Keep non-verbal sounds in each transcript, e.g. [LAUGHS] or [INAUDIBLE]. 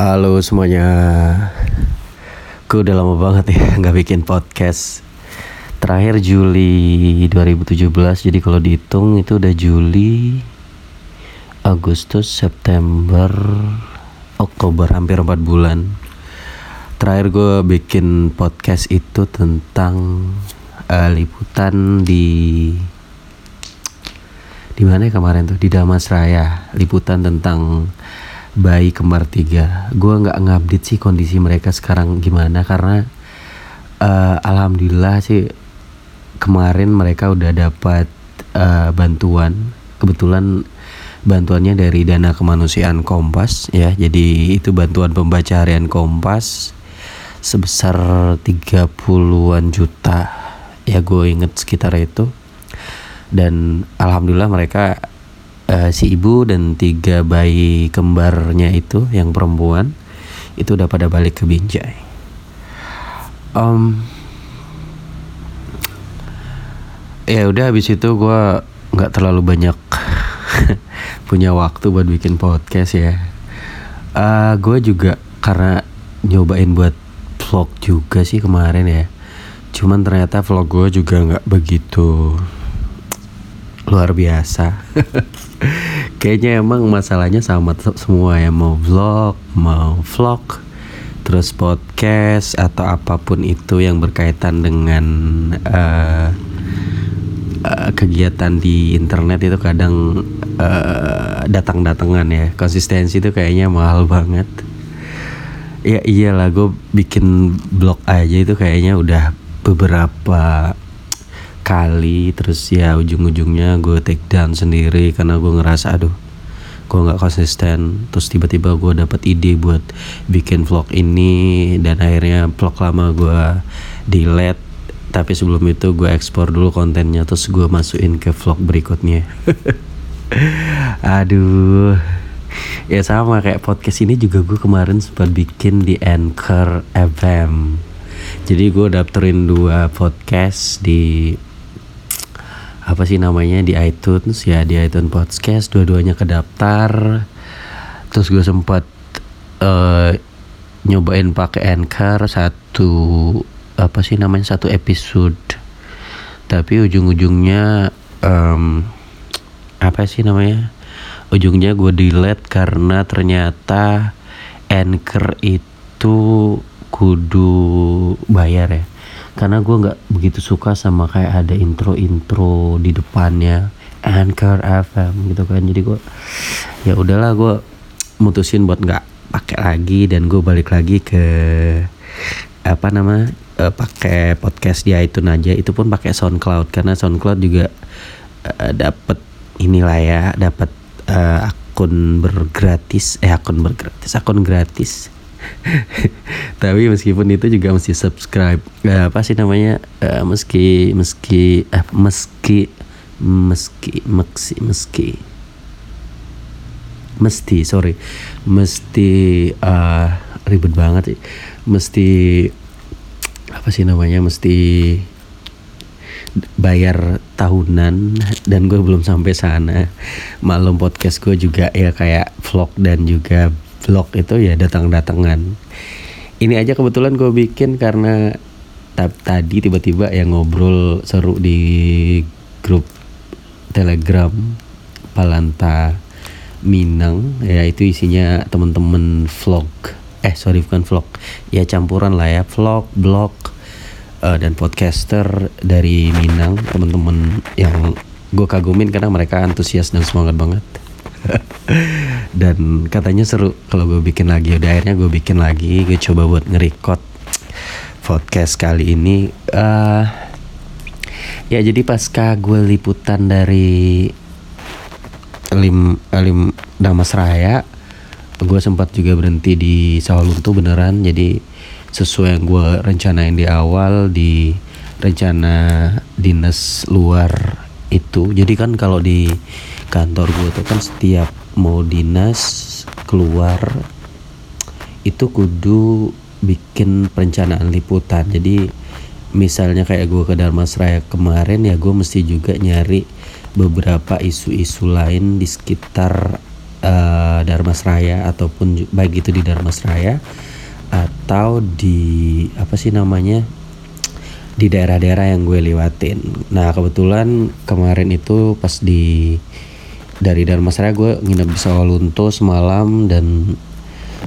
Halo semuanya. Gue udah lama banget ya [LAUGHS] nggak bikin podcast. Terakhir Juli 2017 Jadi kalau dihitung itu udah Juli Agustus, September Oktober hampir 4 bulan. Terakhir gue bikin podcast itu tentang uh, liputan di di mana ya kemarin tuh? Di Damas Raya. Liputan tentang bayi kembar tiga. Gue nggak ngupdate sih kondisi mereka sekarang gimana karena uh, alhamdulillah sih kemarin mereka udah dapat uh, bantuan. Kebetulan bantuannya dari dana kemanusiaan Kompas ya. Jadi itu bantuan pembaca harian Kompas sebesar 30-an juta. Ya gue inget sekitar itu. Dan alhamdulillah mereka uh, si ibu dan tiga bayi kembarnya itu yang perempuan itu udah pada balik ke Binjai. Um, ya udah habis itu gue nggak terlalu banyak [LAUGHS] punya waktu buat bikin podcast ya. Uh, gue juga karena nyobain buat vlog juga sih kemarin ya. Cuman ternyata vlog gue juga nggak begitu luar biasa. [LAUGHS] Kayaknya emang masalahnya sama semua ya mau vlog, mau vlog, terus podcast atau apa pun itu yang berkaitan dengan uh, uh, kegiatan di internet itu kadang uh, datang-datangan ya. Konsistensi itu kayaknya mahal banget. Ya iyalah gue bikin blog aja itu kayaknya udah beberapa kali terus ya ujung-ujungnya gue take down sendiri karena gue ngerasa aduh gue nggak konsisten. Terus tiba-tiba gue dapat ide buat bikin vlog ini dan akhirnya vlog lama gue delete. Tapi sebelum itu gue ekspor dulu kontennya terus gue masukin ke vlog berikutnya. [LAUGHS] Aduh. Ya sama kayak podcast ini juga gue kemarin sempat bikin di Anchor FM jadi gue daftarin dua podcast di apa sih namanya? Di iTunes ya di iTunes podcast dua-duanya kedaftar. Terus gue sempat uh, nyobain pakai Anchor satu apa sih namanya satu episode. Tapi ujung-ujungnya um, apa sih namanya? Ujungnya gue delete karena ternyata Anchor itu kudu bayar ya karena gue nggak begitu suka sama kayak ada intro intro di depannya Anchor FM gitu kan. Jadi gue ya udahlah gue mutusin buat nggak pakai lagi dan gue balik lagi ke apa nama uh, pakai podcast di iTunes aja. Itu pun pakai SoundCloud karena SoundCloud juga uh, dapat inilah ya dapat uh, akun bergratis eh akun bergratis akun gratis tapi meskipun itu juga mesti subscribe uh, apa sih namanya uh, meski meski eh, meski meski meski meski. Mesti sorry. Mesti uh, ribet banget sih. Mesti apa sih namanya mesti bayar tahunan. Dan gue belum sampai sana. Malam podcast gue juga ya kayak vlog dan juga vlog itu ya datang-datangan. Ini aja kebetulan gue bikin karena tadi tiba-tiba yang ngobrol seru di grup telegram Palanta Minang. Ya itu isinya temen-temen vlog. Eh sorry bukan vlog. Ya campuran lah ya. Vlog blog uh, dan podcaster dari Minang temen-temen yang gue kagumin karena mereka antusias dan semangat banget [LAUGHS] dan katanya seru kalau gue bikin lagi. Udah akhirnya gue bikin lagi. Gue coba buat ngerekord podcast kali ini. Uh, ya jadi pasca gue liputan dari lim lim Damas Raya gue sempat juga berhenti di Sawalunto beneran. Jadi sesuai yang gue rencanain di awal di rencana dinas luar itu. Jadi kan kalau di kantor gue tuh kan setiap mau dinas keluar itu kudu bikin perencanaan liputan jadi misalnya kayak gue ke Darmasraya kemarin ya gue mesti juga nyari beberapa isu-isu lain di sekitar uh, Darmasraya ataupun baik itu di Darmasraya atau di apa sih namanya di daerah-daerah yang gue lewatin. Nah kebetulan kemarin itu pas di dari Darmasraya gue nginep di Sawalunto semalam dan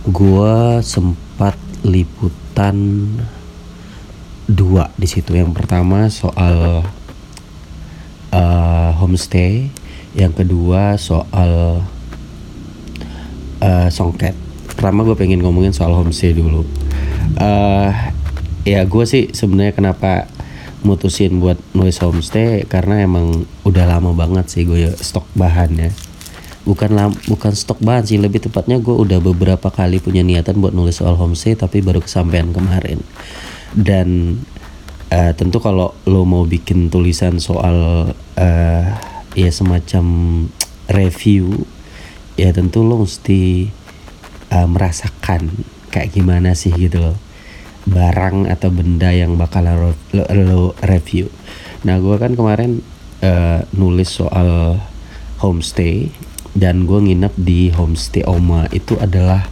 gue sempat liputan dua di situ. Yang pertama soal uh, homestay, yang kedua soal uh, songket. Pertama gue pengen ngomongin soal homestay dulu. Uh, ya gue sih sebenarnya kenapa mutusin buat nulis homestay karena emang udah lama banget sih gue ya stok bahannya bukan lam, bukan stok bahan sih lebih tepatnya gue udah beberapa kali punya niatan buat nulis soal homestay tapi baru kesampaian kemarin. Dan uh, tentu kalau lo mau bikin tulisan soal uh, ya semacam review ya tentu lo mesti uh, merasakan kayak gimana sih gitu loh barang atau benda yang bakal lo, lo, review. Nah gue kan kemarin uh, nulis soal homestay dan gue nginep di homestay Oma itu adalah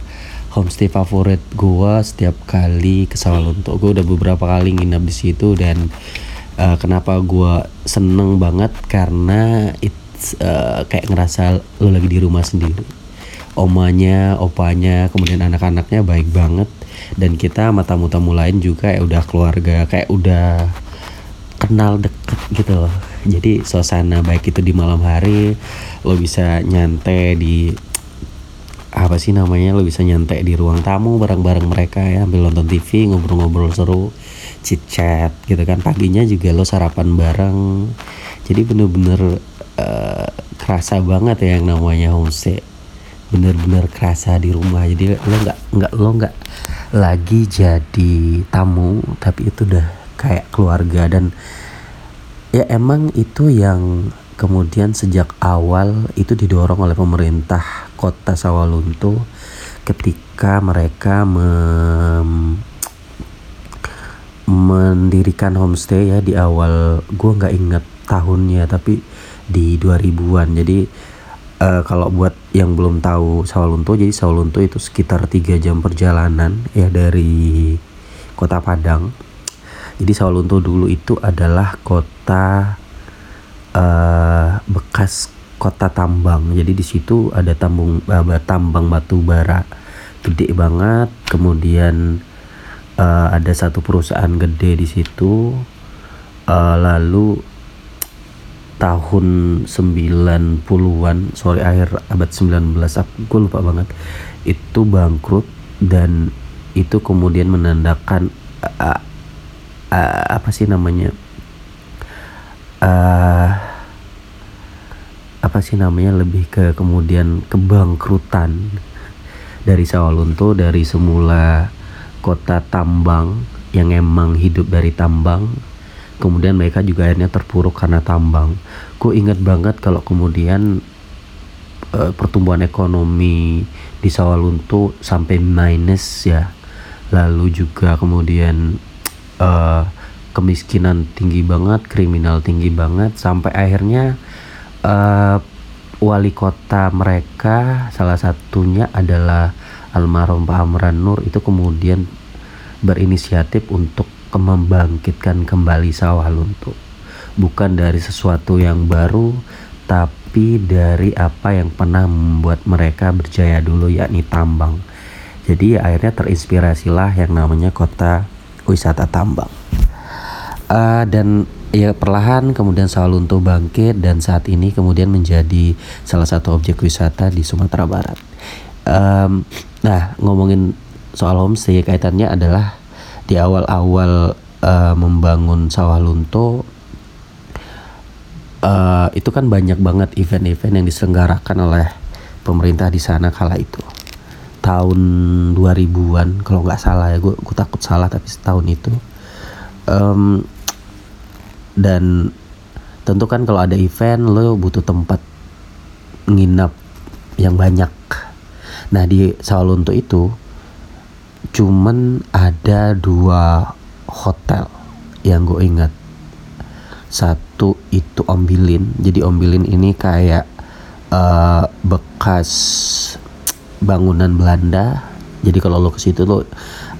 homestay favorit gue setiap kali ke Sawalunto. Gue udah beberapa kali nginep di situ dan uh, kenapa gue seneng banget karena it's uh, kayak ngerasa lo lagi di rumah sendiri. Omanya, opanya, kemudian anak-anaknya baik banget dan kita sama tamu-tamu lain juga ya udah keluarga kayak udah kenal deket gitu loh. Jadi suasana baik itu di malam hari lo bisa nyantai di apa sih namanya lo bisa nyantai di ruang tamu bareng-bareng mereka ya ambil nonton TV ngobrol-ngobrol seru chit chat gitu kan. Paginya juga lo sarapan bareng. Jadi bener-bener uh, kerasa banget ya yang namanya homestay. Bener-bener kerasa di rumah. Jadi lo nggak nggak lo nggak lagi jadi tamu tapi itu udah kayak keluarga. Dan ya emang itu yang kemudian sejak awal itu didorong oleh pemerintah kota Sawalunto ketika mereka mem mendirikan homestay ya di awal. Gue nggak inget tahunnya tapi di 2000-an jadi uh, kalau buat yang belum tahu Sawalunto jadi Sawalunto itu sekitar tiga jam perjalanan ya dari kota Padang. Jadi Sawalunto dulu itu adalah kota uh, bekas kota tambang. Jadi di situ ada tambung uh, tambang batu bara. Gede banget kemudian uh, ada satu perusahaan gede di situ. Uh, lalu tahun 90-an sorry akhir abad 19 aku lupa banget. Itu bangkrut dan itu kemudian menandakan uh, uh, apa sih namanya? Uh, apa sih namanya? Lebih ke kemudian kebangkrutan dari Sawalunto dari semula kota tambang yang emang hidup dari tambang kemudian mereka juga akhirnya terpuruk karena tambang. Ku ingat banget kalau kemudian uh, pertumbuhan ekonomi di Sawalunto sampai minus ya, lalu juga kemudian uh, kemiskinan tinggi banget, kriminal tinggi banget, sampai akhirnya uh, wali kota mereka salah satunya adalah almarhum Pak Amran Nur itu kemudian berinisiatif untuk membangkitkan kembali sawah lunto bukan dari sesuatu yang baru tapi dari apa yang pernah membuat mereka berjaya dulu yakni tambang. Jadi akhirnya terinspirasilah yang namanya kota wisata tambang. Uh, dan ya perlahan kemudian Sawalunto bangkit dan saat ini kemudian menjadi salah satu objek wisata di Sumatera Barat. Um, nah ngomongin soal homestay kaitannya adalah di awal-awal uh, membangun sawah lunto uh, itu kan banyak banget event-event yang diselenggarakan oleh pemerintah di sana kala itu. Tahun 2000-an kalau nggak salah ya gue gue takut salah tapi setahun itu. Um, dan tentu kan kalau ada event lo butuh tempat nginap yang banyak. Nah di Sawalunto itu cuman ada dua hotel yang gue ingat. Satu itu Ombilin. Jadi Ombilin ini kayak uh, bekas bangunan Belanda. Jadi kalau lo ke situ lo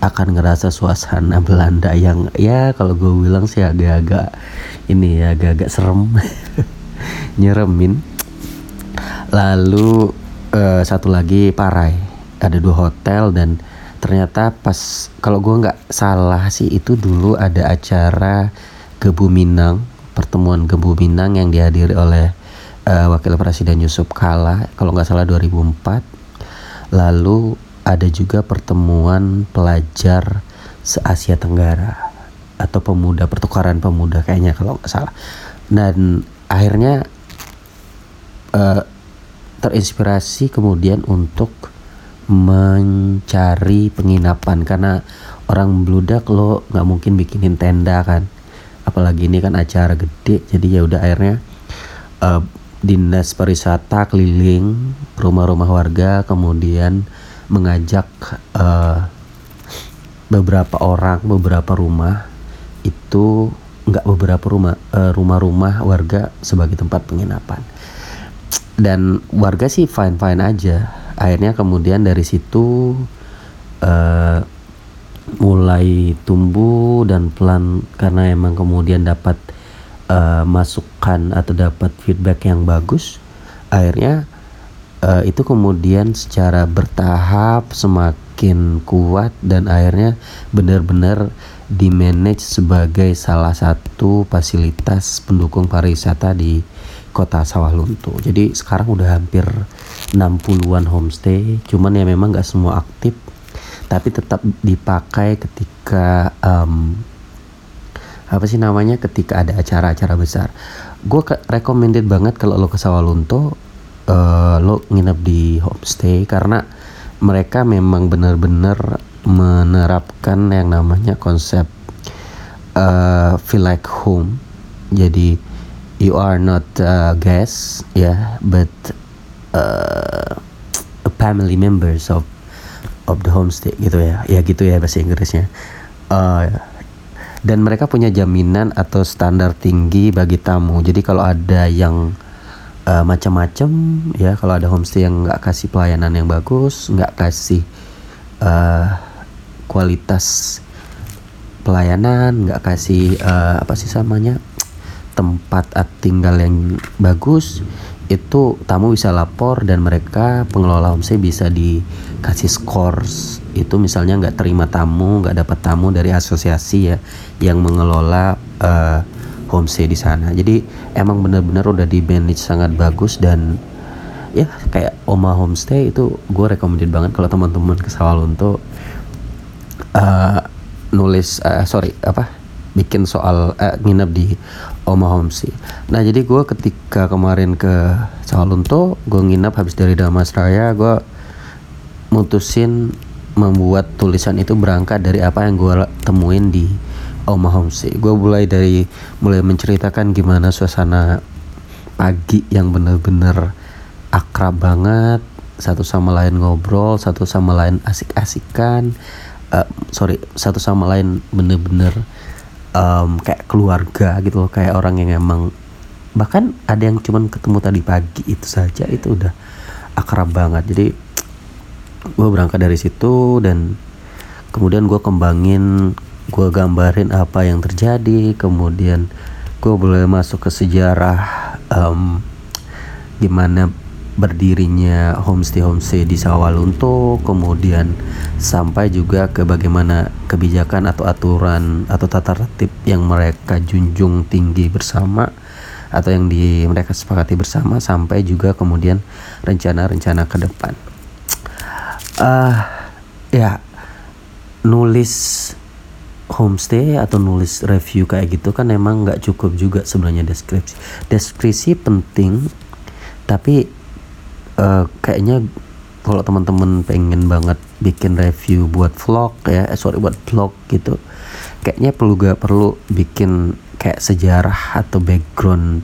akan ngerasa suasana Belanda yang ya kalau gue bilang sih agak-agak ini ya agak-agak serem. [LAUGHS] Nyeremin. Lalu uh, satu lagi Parai. Ada dua hotel dan ternyata pas kalau gue nggak salah sih itu dulu ada acara Gebu Minang pertemuan Gebu Minang yang dihadiri oleh uh, Wakil Presiden Yusuf Kala kalau nggak salah 2004 lalu ada juga pertemuan pelajar se-Asia Tenggara atau pemuda pertukaran pemuda kayaknya kalau nggak salah. Dan akhirnya uh, terinspirasi kemudian untuk mencari penginapan. Karena orang beludak lo nggak mungkin bikinin tenda kan. Apalagi ini kan acara gede jadi ya udah akhirnya uh, dinas pariwisata keliling rumah-rumah warga kemudian mengajak uh, beberapa orang beberapa rumah itu nggak beberapa rumah uh, rumah-rumah warga sebagai tempat penginapan. Dan warga sih fine fine aja akhirnya kemudian dari situ uh, mulai tumbuh dan pelan karena emang kemudian dapat uh, masukan atau dapat feedback yang bagus akhirnya uh, itu kemudian secara bertahap semakin kuat dan akhirnya benar-benar di manage sebagai salah satu fasilitas pendukung pariwisata di kota Sawah Lunto. Jadi sekarang udah hampir 60-an homestay, cuman ya memang nggak semua aktif, tapi tetap dipakai ketika um, apa sih namanya ketika ada acara-acara besar. Gue recommended banget kalau lo ke Sawah Lunto uh, lo nginep di homestay karena mereka memang benar-benar menerapkan yang namanya konsep uh, feel like home jadi you are not a guest ya yeah, but uh, a family members of of the homestay gitu ya. Ya gitu ya bahasa Inggrisnya. Uh, dan mereka punya jaminan atau standar tinggi bagi tamu. Jadi kalau ada yang uh, macam-macam ya kalau ada homestay yang nggak kasih pelayanan yang bagus nggak kasih uh, kualitas pelayanan nggak kasih uh, apa sih samanya tempat tinggal yang bagus itu tamu bisa lapor dan mereka pengelola homestay bisa dikasih scores. Itu misalnya nggak terima tamu nggak dapat tamu dari asosiasi ya yang mengelola uh, homestay di sana. Jadi emang benar-benar udah di manage sangat bagus dan ya kayak Oma Homestay itu gue recommended banget kalau teman-teman ke Sawalunto uh, nulis uh, sorry apa bikin soal uh, nginep di Oma Homestay. Nah jadi gue ketika kemarin ke Sawalunto gue nginep habis dari Damas Raya gue mutusin membuat tulisan itu berangkat dari apa yang gue temuin di Oma Homestay. Gue mulai dari mulai menceritakan gimana suasana pagi yang bener-bener akrab banget, satu sama lain ngobrol, satu sama lain asik-asikan. Uh, sorry, satu sama lain bener-bener um, kayak keluarga gitu loh, kayak orang yang emang bahkan ada yang cuman ketemu tadi pagi itu saja itu udah akrab banget. Jadi gue berangkat dari situ dan kemudian gue kembangin gue gambarin apa yang terjadi kemudian gue boleh masuk ke sejarah um, gimana berdirinya homestay homestay di Sawalunto kemudian sampai juga ke bagaimana kebijakan atau aturan atau tata tertib yang mereka junjung tinggi bersama atau yang di mereka sepakati bersama sampai juga kemudian rencana-rencana ke depan. Uh, ya nulis homestay atau nulis review kayak gitu kan emang nggak cukup juga sebenarnya deskripsi deskripsi penting tapi uh, kayaknya kalau teman-teman pengen banget bikin review buat vlog ya eh, sorry buat vlog gitu kayaknya perlu gak perlu bikin kayak sejarah atau background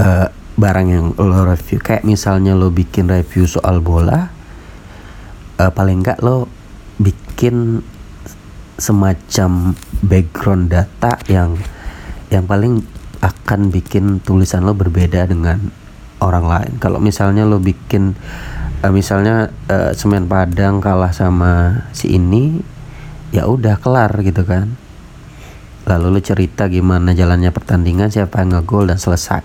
uh, barang yang lo review. Kayak misalnya lo bikin review soal bola uh, paling nggak lo bikin semacam background data yang yang paling akan bikin tulisan lo berbeda dengan orang lain. Kalau misalnya lo bikin uh, misalnya uh, semen padang kalah sama si ini ya udah kelar gitu kan. Lalu lo cerita gimana jalannya pertandingan siapa yang ngegol dan selesai.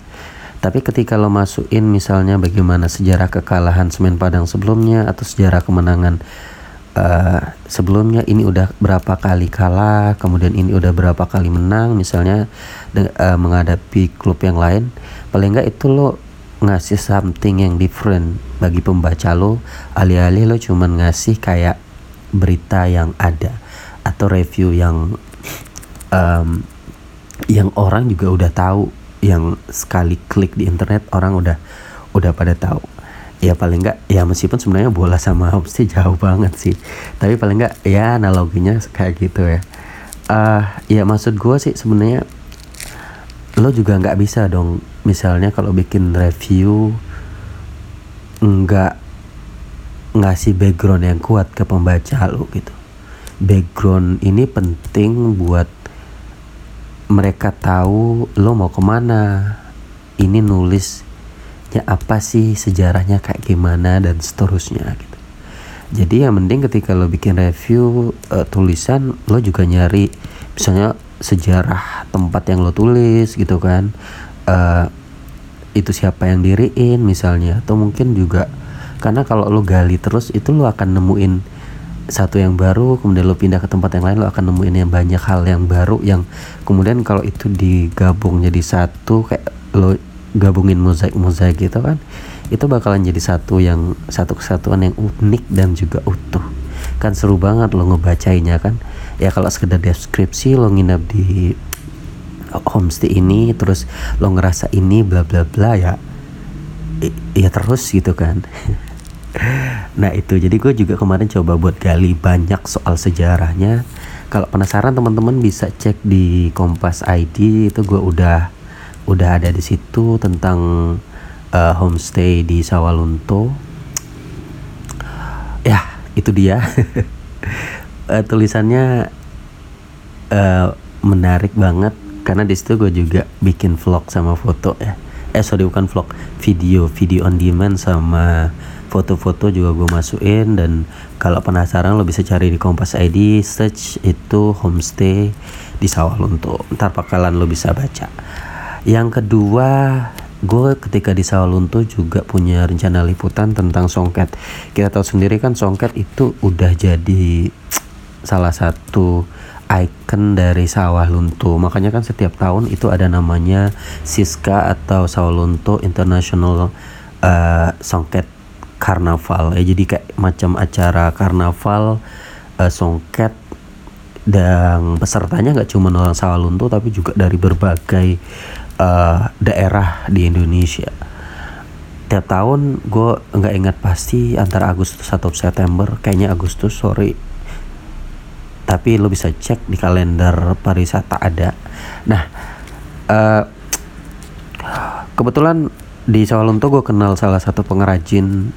Tapi ketika lo masukin misalnya bagaimana sejarah kekalahan semen padang sebelumnya atau sejarah kemenangan uh, sebelumnya ini udah berapa kali kalah kemudian ini udah berapa kali menang misalnya uh, menghadapi klub yang lain paling enggak itu lo ngasih something yang different bagi pembaca lo. Alih-alih lo cuman ngasih kayak berita yang ada atau review yang um, yang orang juga udah tahu. Yang sekali klik di internet orang udah udah pada tahu. Ya paling enggak ya meskipun sebenarnya bola sama [LAUGHS] homestay jauh banget sih. Tapi paling enggak ya analoginya kayak gitu ya. Uh, ya maksud gue sih sebenarnya lo juga nggak bisa dong misalnya kalau bikin review nggak ngasih background yang kuat ke pembaca lo gitu. Background ini penting buat mereka tahu lo mau ke mana. Ini nulis ya apa sih sejarahnya kayak gimana dan seterusnya gitu. Jadi yang mending ketika lo bikin review uh, tulisan lo juga nyari misalnya sejarah tempat yang lo tulis gitu kan uh, itu siapa yang diriin misalnya. Atau mungkin juga karena kalau lo gali terus itu lo akan nemuin satu yang baru kemudian lo pindah ke tempat yang lain lo akan nemuin yang banyak hal yang baru yang kemudian kalau itu digabung jadi satu kayak lo gabungin mozaik-mozaik gitu kan itu bakalan jadi satu yang satu kesatuan yang unik dan juga utuh. Kan seru banget lo ngebacainya kan. Ya kalau sekedar deskripsi lo nginap di homestay ini terus lo ngerasa ini bla bla bla ya ya terus gitu kan. [LAUGHS] Nah itu. Jadi gue juga kemarin coba buat gali banyak soal sejarahnya. Kalau penasaran teman-teman bisa cek di Kompas ID itu gue udah udah ada di situ tentang uh, homestay di Sawalunto. Ya itu dia. Uh, [LAUGHS] tulisannya uh, menarik banget karena di situ gue juga bikin vlog sama foto ya. Eh sorry bukan vlog. Video video on demand sama foto-foto juga gue masukin. Dan kalau penasaran lo bisa cari di Kompas ID search itu homestay di Sawalunto ntar bakalan lo bisa baca. Yang kedua gue ketika di Sawalunto juga punya rencana liputan tentang songket. Kita tahu sendiri kan songket itu udah jadi salah satu ikon dari sawah lunto. Makanya kan setiap tahun itu ada namanya Siska atau sawah lunto International uh, Songket Karnaval. Ya jadi kayak macam acara karnaval uh, songket dan pesertanya nggak cuma orang sawah lunto tapi juga dari berbagai uh, daerah di Indonesia. Tiap tahun gue nggak ingat pasti antara Agustus atau September kayaknya Agustus sorry tapi lo bisa cek di kalender pariwisata ada. Nah uh, kebetulan di Sawalunto gue kenal salah satu pengrajin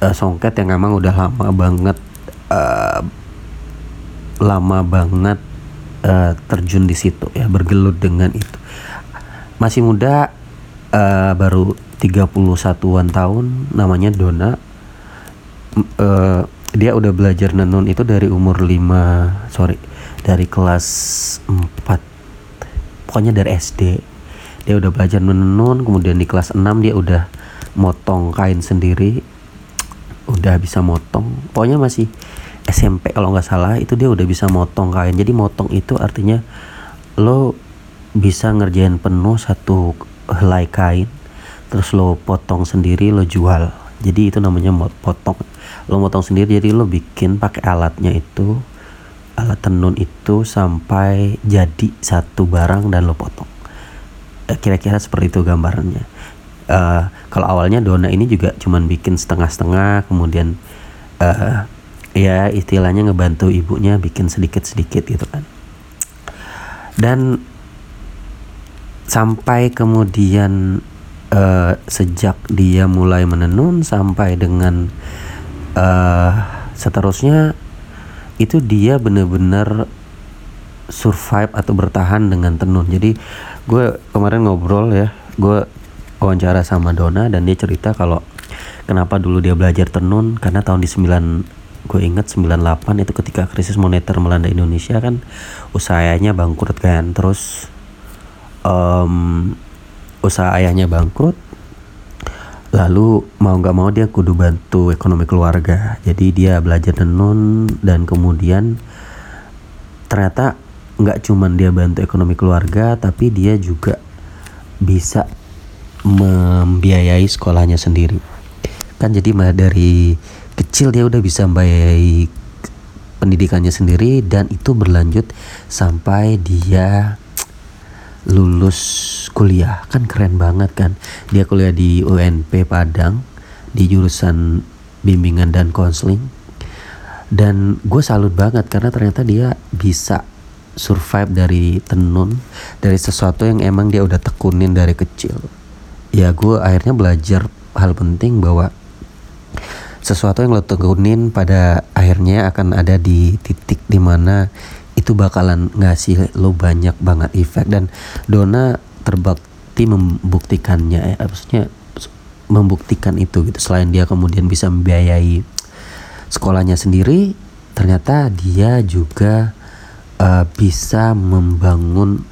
uh, songket yang emang udah lama banget uh, lama banget uh, terjun di situ ya bergelut dengan itu. Masih muda uh, baru 31-an tahun namanya Dona. Uh, dia udah belajar nenun itu dari umur 5 sorry dari kelas 4 pokoknya dari SD dia udah belajar menenun kemudian di kelas 6 dia udah motong kain sendiri. Udah bisa motong. Pokoknya masih SMP kalau nggak salah itu dia udah bisa motong kain. Jadi motong itu artinya lo bisa ngerjain penuh satu helai kain terus lo potong sendiri lo jual jadi itu namanya potong. Lo potong sendiri jadi lo bikin pakai alatnya itu alat tenun itu sampai jadi satu barang dan lo potong. Eh, kira-kira seperti itu gambarannya. Uh, kalau awalnya Dona ini juga cuman bikin setengah-setengah kemudian uh, ya istilahnya ngebantu ibunya bikin sedikit-sedikit gitu kan. Dan sampai kemudian uh, sejak dia mulai menenun sampai dengan uh, seterusnya itu dia bener-bener survive atau bertahan dengan tenun. Jadi gue kemarin ngobrol ya gue wawancara sama Dona dan dia cerita kalau kenapa dulu dia belajar tenun. Karena tahun di 9 gue inget 98 itu ketika krisis moneter melanda Indonesia kan usahanya bangkrut kan. Terus um, usaha ayahnya bangkrut lalu mau nggak mau dia kudu bantu ekonomi keluarga. Jadi dia belajar tenun dan kemudian ternyata nggak cuman dia bantu ekonomi keluarga tapi dia juga bisa membiayai sekolahnya sendiri. Kan jadi dari kecil dia udah bisa membiayai pendidikannya sendiri dan itu berlanjut sampai dia lulus kuliah. Kan keren banget kan? Dia kuliah di UNP Padang di jurusan bimbingan dan konseling dan gue salut banget karena ternyata dia bisa survive dari tenun dari sesuatu yang emang dia udah tekunin dari kecil. Ya gue akhirnya belajar hal penting bahwa sesuatu yang lo tekunin pada akhirnya akan ada di titik di mana itu bakalan ngasih lo banyak banget efek dan Dona terbukti membuktikannya ya maksudnya membuktikan itu gitu. Selain dia kemudian bisa membiayai sekolahnya sendiri ternyata dia juga uh, bisa membangun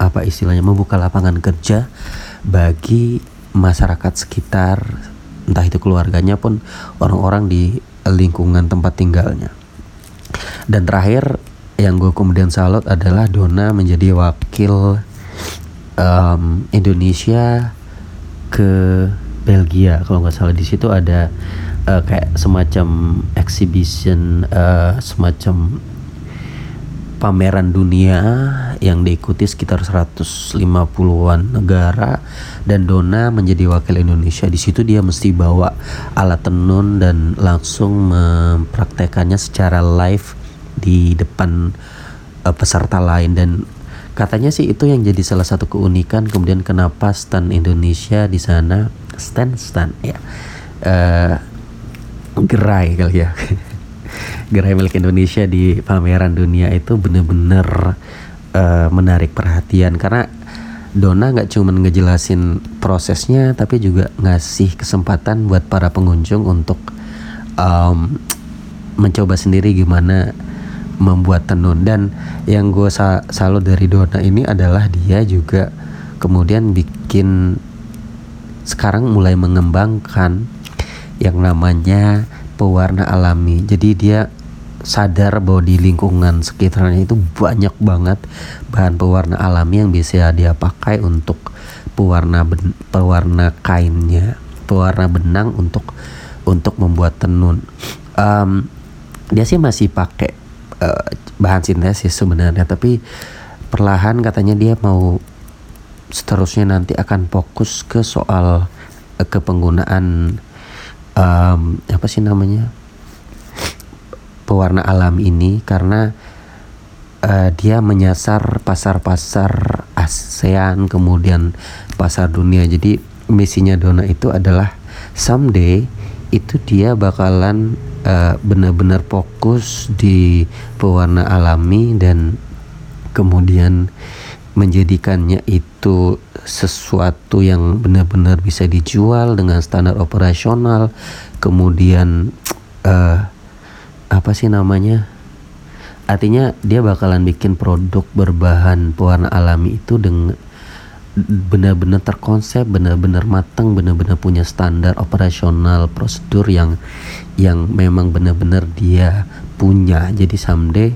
apa istilahnya membuka lapangan kerja bagi masyarakat sekitar entah itu keluarganya pun orang-orang di lingkungan tempat tinggalnya. Dan terakhir yang gue kemudian salut adalah Dona menjadi wakil um, Indonesia ke Belgia kalau nggak salah di situ ada uh, kayak semacam exhibition uh, semacam pameran dunia yang diikuti sekitar 150-an negara dan Dona menjadi wakil Indonesia. Di situ dia mesti bawa alat tenun dan langsung mempraktekannya secara live di depan uh, peserta lain. Dan katanya sih itu yang jadi salah satu keunikan. Kemudian kenapa stand Indonesia di sana stand stand ya. Uh, gerai kali ya. [LAUGHS] Gerai milik Indonesia di pameran dunia itu bener-bener uh, menarik perhatian. Karena Dona nggak cuma ngejelasin prosesnya tapi juga ngasih kesempatan buat para pengunjung untuk um, mencoba sendiri gimana membuat tenun. Dan yang gue sa salut dari Dona ini adalah dia juga kemudian bikin sekarang mulai mengembangkan yang namanya pewarna alami. Jadi dia sadar bahwa di lingkungan sekitarnya itu banyak banget bahan pewarna alami yang bisa dia pakai untuk pewarna pewarna kainnya pewarna benang untuk untuk membuat tenun. Um, dia sih masih pakai uh, bahan sintesis sebenarnya tapi perlahan katanya dia mau seterusnya nanti akan fokus ke soal uh, kepenggunaan um, apa sih namanya pewarna alam ini karena uh, dia menyasar pasar-pasar ASEAN kemudian pasar dunia. Jadi misinya Dona itu adalah someday itu dia bakalan uh, benar-benar fokus di pewarna alami dan kemudian menjadikannya itu sesuatu yang benar-benar bisa dijual dengan standar operasional. Kemudian uh, apa sih namanya? Artinya dia bakalan bikin produk berbahan pewarna alami itu dengan benar-benar terkonsep benar-benar matang benar-benar punya standar operasional prosedur yang yang memang benar-benar dia punya. Jadi someday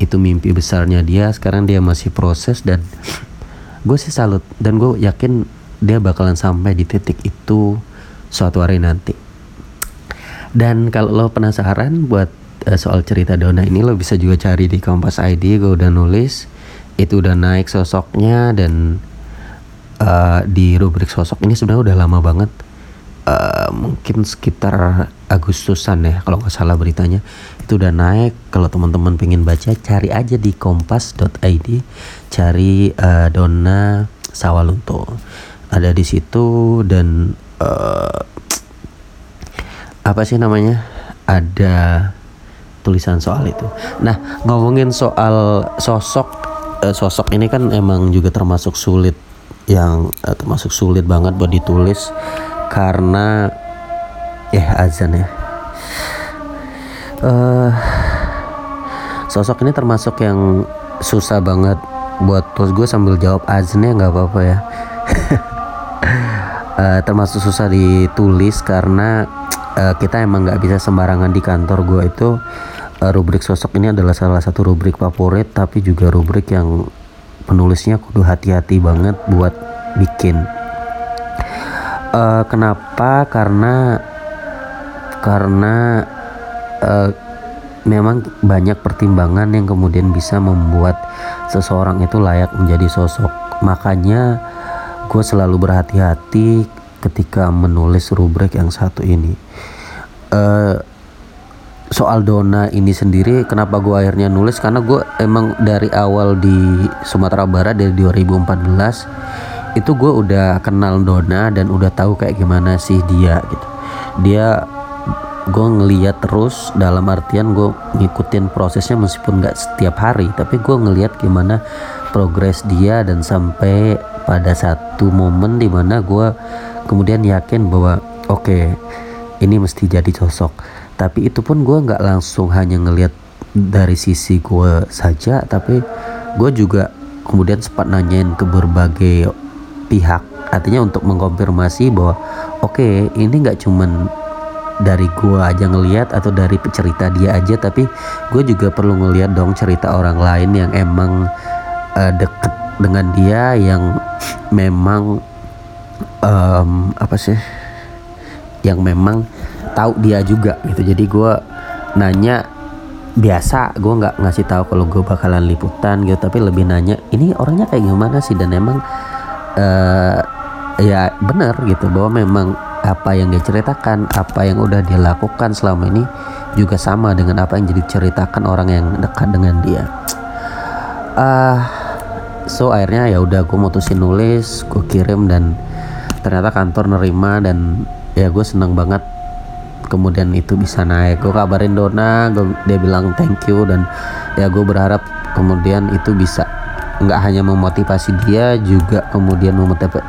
itu mimpi besarnya dia sekarang dia masih proses dan gue sih salut dan gue yakin dia bakalan sampai di titik itu suatu hari nanti. Dan kalau lo penasaran buat uh, soal cerita Dona ini lo bisa juga cari di Kompas ID gue udah nulis itu udah naik sosoknya dan uh, di rubrik sosok ini sebenarnya udah lama banget uh, mungkin sekitar Agustusan ya kalau nggak salah beritanya. Itu udah naik kalau teman-teman pengen baca cari aja di kompas.id cari uh, Donna Sawalunto. Ada di situ dan uh, apa sih namanya ada tulisan soal itu. Nah ngomongin soal sosok uh, sosok ini kan emang juga termasuk sulit yang uh, termasuk sulit banget buat ditulis karena ya azan ya. Uh, sosok ini termasuk yang susah banget buat terus gue sambil jawab azannya nggak apa-apa ya. Uh, [LAUGHS] termasuk susah ditulis karena uh, kita emang nggak bisa sembarangan di kantor gue itu rubrik sosok ini adalah salah satu rubrik favorit tapi juga rubrik yang penulisnya kudu hati-hati banget buat bikin. Uh, kenapa? Karena karena uh, memang banyak pertimbangan yang kemudian bisa membuat seseorang itu layak menjadi sosok. Makanya gue selalu berhati-hati ketika menulis rubrik yang satu ini. Uh, soal Dona ini sendiri kenapa gue akhirnya nulis? Karena gue emang dari awal di Sumatera Barat dari 2014 itu gue udah kenal Dona dan udah tahu kayak gimana sih dia gitu. Dia gue ngeliat terus dalam artian gue ngikutin prosesnya meskipun nggak setiap hari tapi gue ngeliat gimana progres dia dan sampai pada satu momen di mana gue kemudian yakin bahwa oke okay, ini mesti jadi sosok tapi itu pun gue nggak langsung hanya ngelihat dari sisi gue saja tapi gue juga kemudian sempat nanyain ke berbagai pihak. Artinya untuk mengkonfirmasi bahwa oke okay, ini nggak cuman dari gue aja ngelihat atau dari cerita dia aja tapi gue juga perlu ngelihat dong cerita orang lain yang emang uh, deket dengan dia yang memang um, apa sih? Yang memang tahu dia juga gitu. Jadi gue nanya biasa gue nggak ngasih tahu kalau gue bakalan liputan gitu tapi lebih nanya ini orangnya kayak gimana sih dan emang uh, ya benar gitu bahwa memang apa yang dia ceritakan apa yang udah dia lakukan selama ini juga sama dengan apa yang jadi ceritakan orang yang dekat dengan dia. Uh, so akhirnya ya udah gue mutusin nulis gue kirim dan ternyata kantor nerima dan ya gue seneng banget kemudian itu bisa naik. Gue kabarin Dona gua, dia bilang thank you dan ya gue berharap kemudian itu bisa nggak hanya memotivasi dia juga kemudian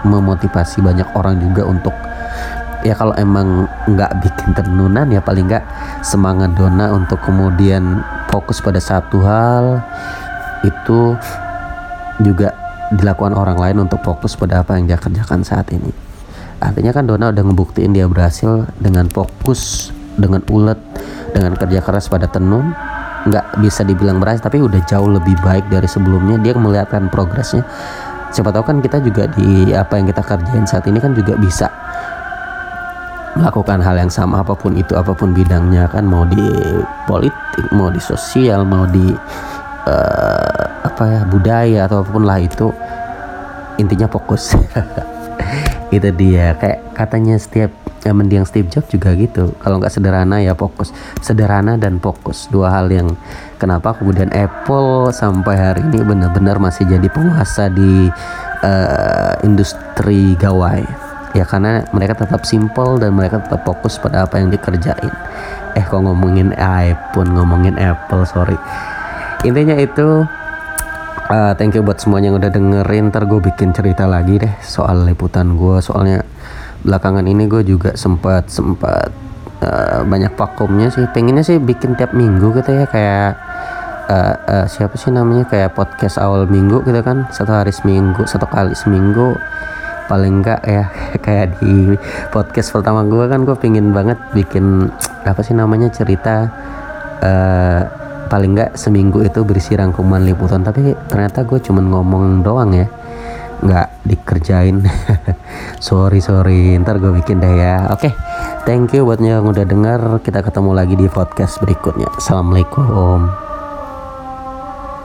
memotivasi banyak orang juga untuk ya kalau emang nggak bikin tenunan ya paling nggak semangat Dona untuk kemudian fokus pada satu hal. Itu juga dilakukan orang lain untuk fokus pada apa yang dia kerjakan saat ini artinya kan Dona udah ngebuktiin dia berhasil dengan fokus dengan ulet dengan kerja keras pada tenun. Nggak bisa dibilang berhasil tapi udah jauh lebih baik dari sebelumnya. Dia melihatkan progresnya. Siapa tahu kan kita juga di apa yang kita kerjain saat ini kan juga bisa melakukan hal yang sama apa pun itu apa pun bidangnya kan mau di politik mau di sosial mau di uh, apa ya budaya atau apa pun lah itu intinya fokus [LAUGHS] itu dia. Kayak katanya setiap ya mendiang Steve Jobs juga gitu. Kalau nggak sederhana ya fokus. Sederhana dan fokus. Dua hal yang kenapa kemudian Apple sampai hari ini benar-benar masih jadi penguasa di uh, industri gawai. Ya karena mereka tetap simple dan mereka tetap fokus pada apa yang dikerjain. Eh kok ngomongin iPhone ngomongin Apple sorry. Intinya itu uh, thank you buat semuanya yang udah dengerin. Ntar gue bikin cerita lagi deh soal liputan gue soalnya belakangan ini gue juga sempat sempat uh, banyak vakumnya sih. Pengennya sih bikin tiap minggu gitu ya kayak uh, uh, siapa sih namanya? Kayak podcast awal minggu gitu kan. Satu hari seminggu satu kali seminggu. Paling enggak ya [LAUGHS] kayak di podcast pertama gue kan gue pingin banget bikin apa sih namanya cerita uh, paling nggak seminggu itu berisi rangkuman liputan tapi ternyata gue cuman ngomong doang ya. Nggak dikerjain. [LAUGHS] Sorry sorry. Ntar gue bikin deh ya. Oke okay. thank you buat yang udah denger. Kita ketemu lagi di podcast berikutnya. Assalamualaikum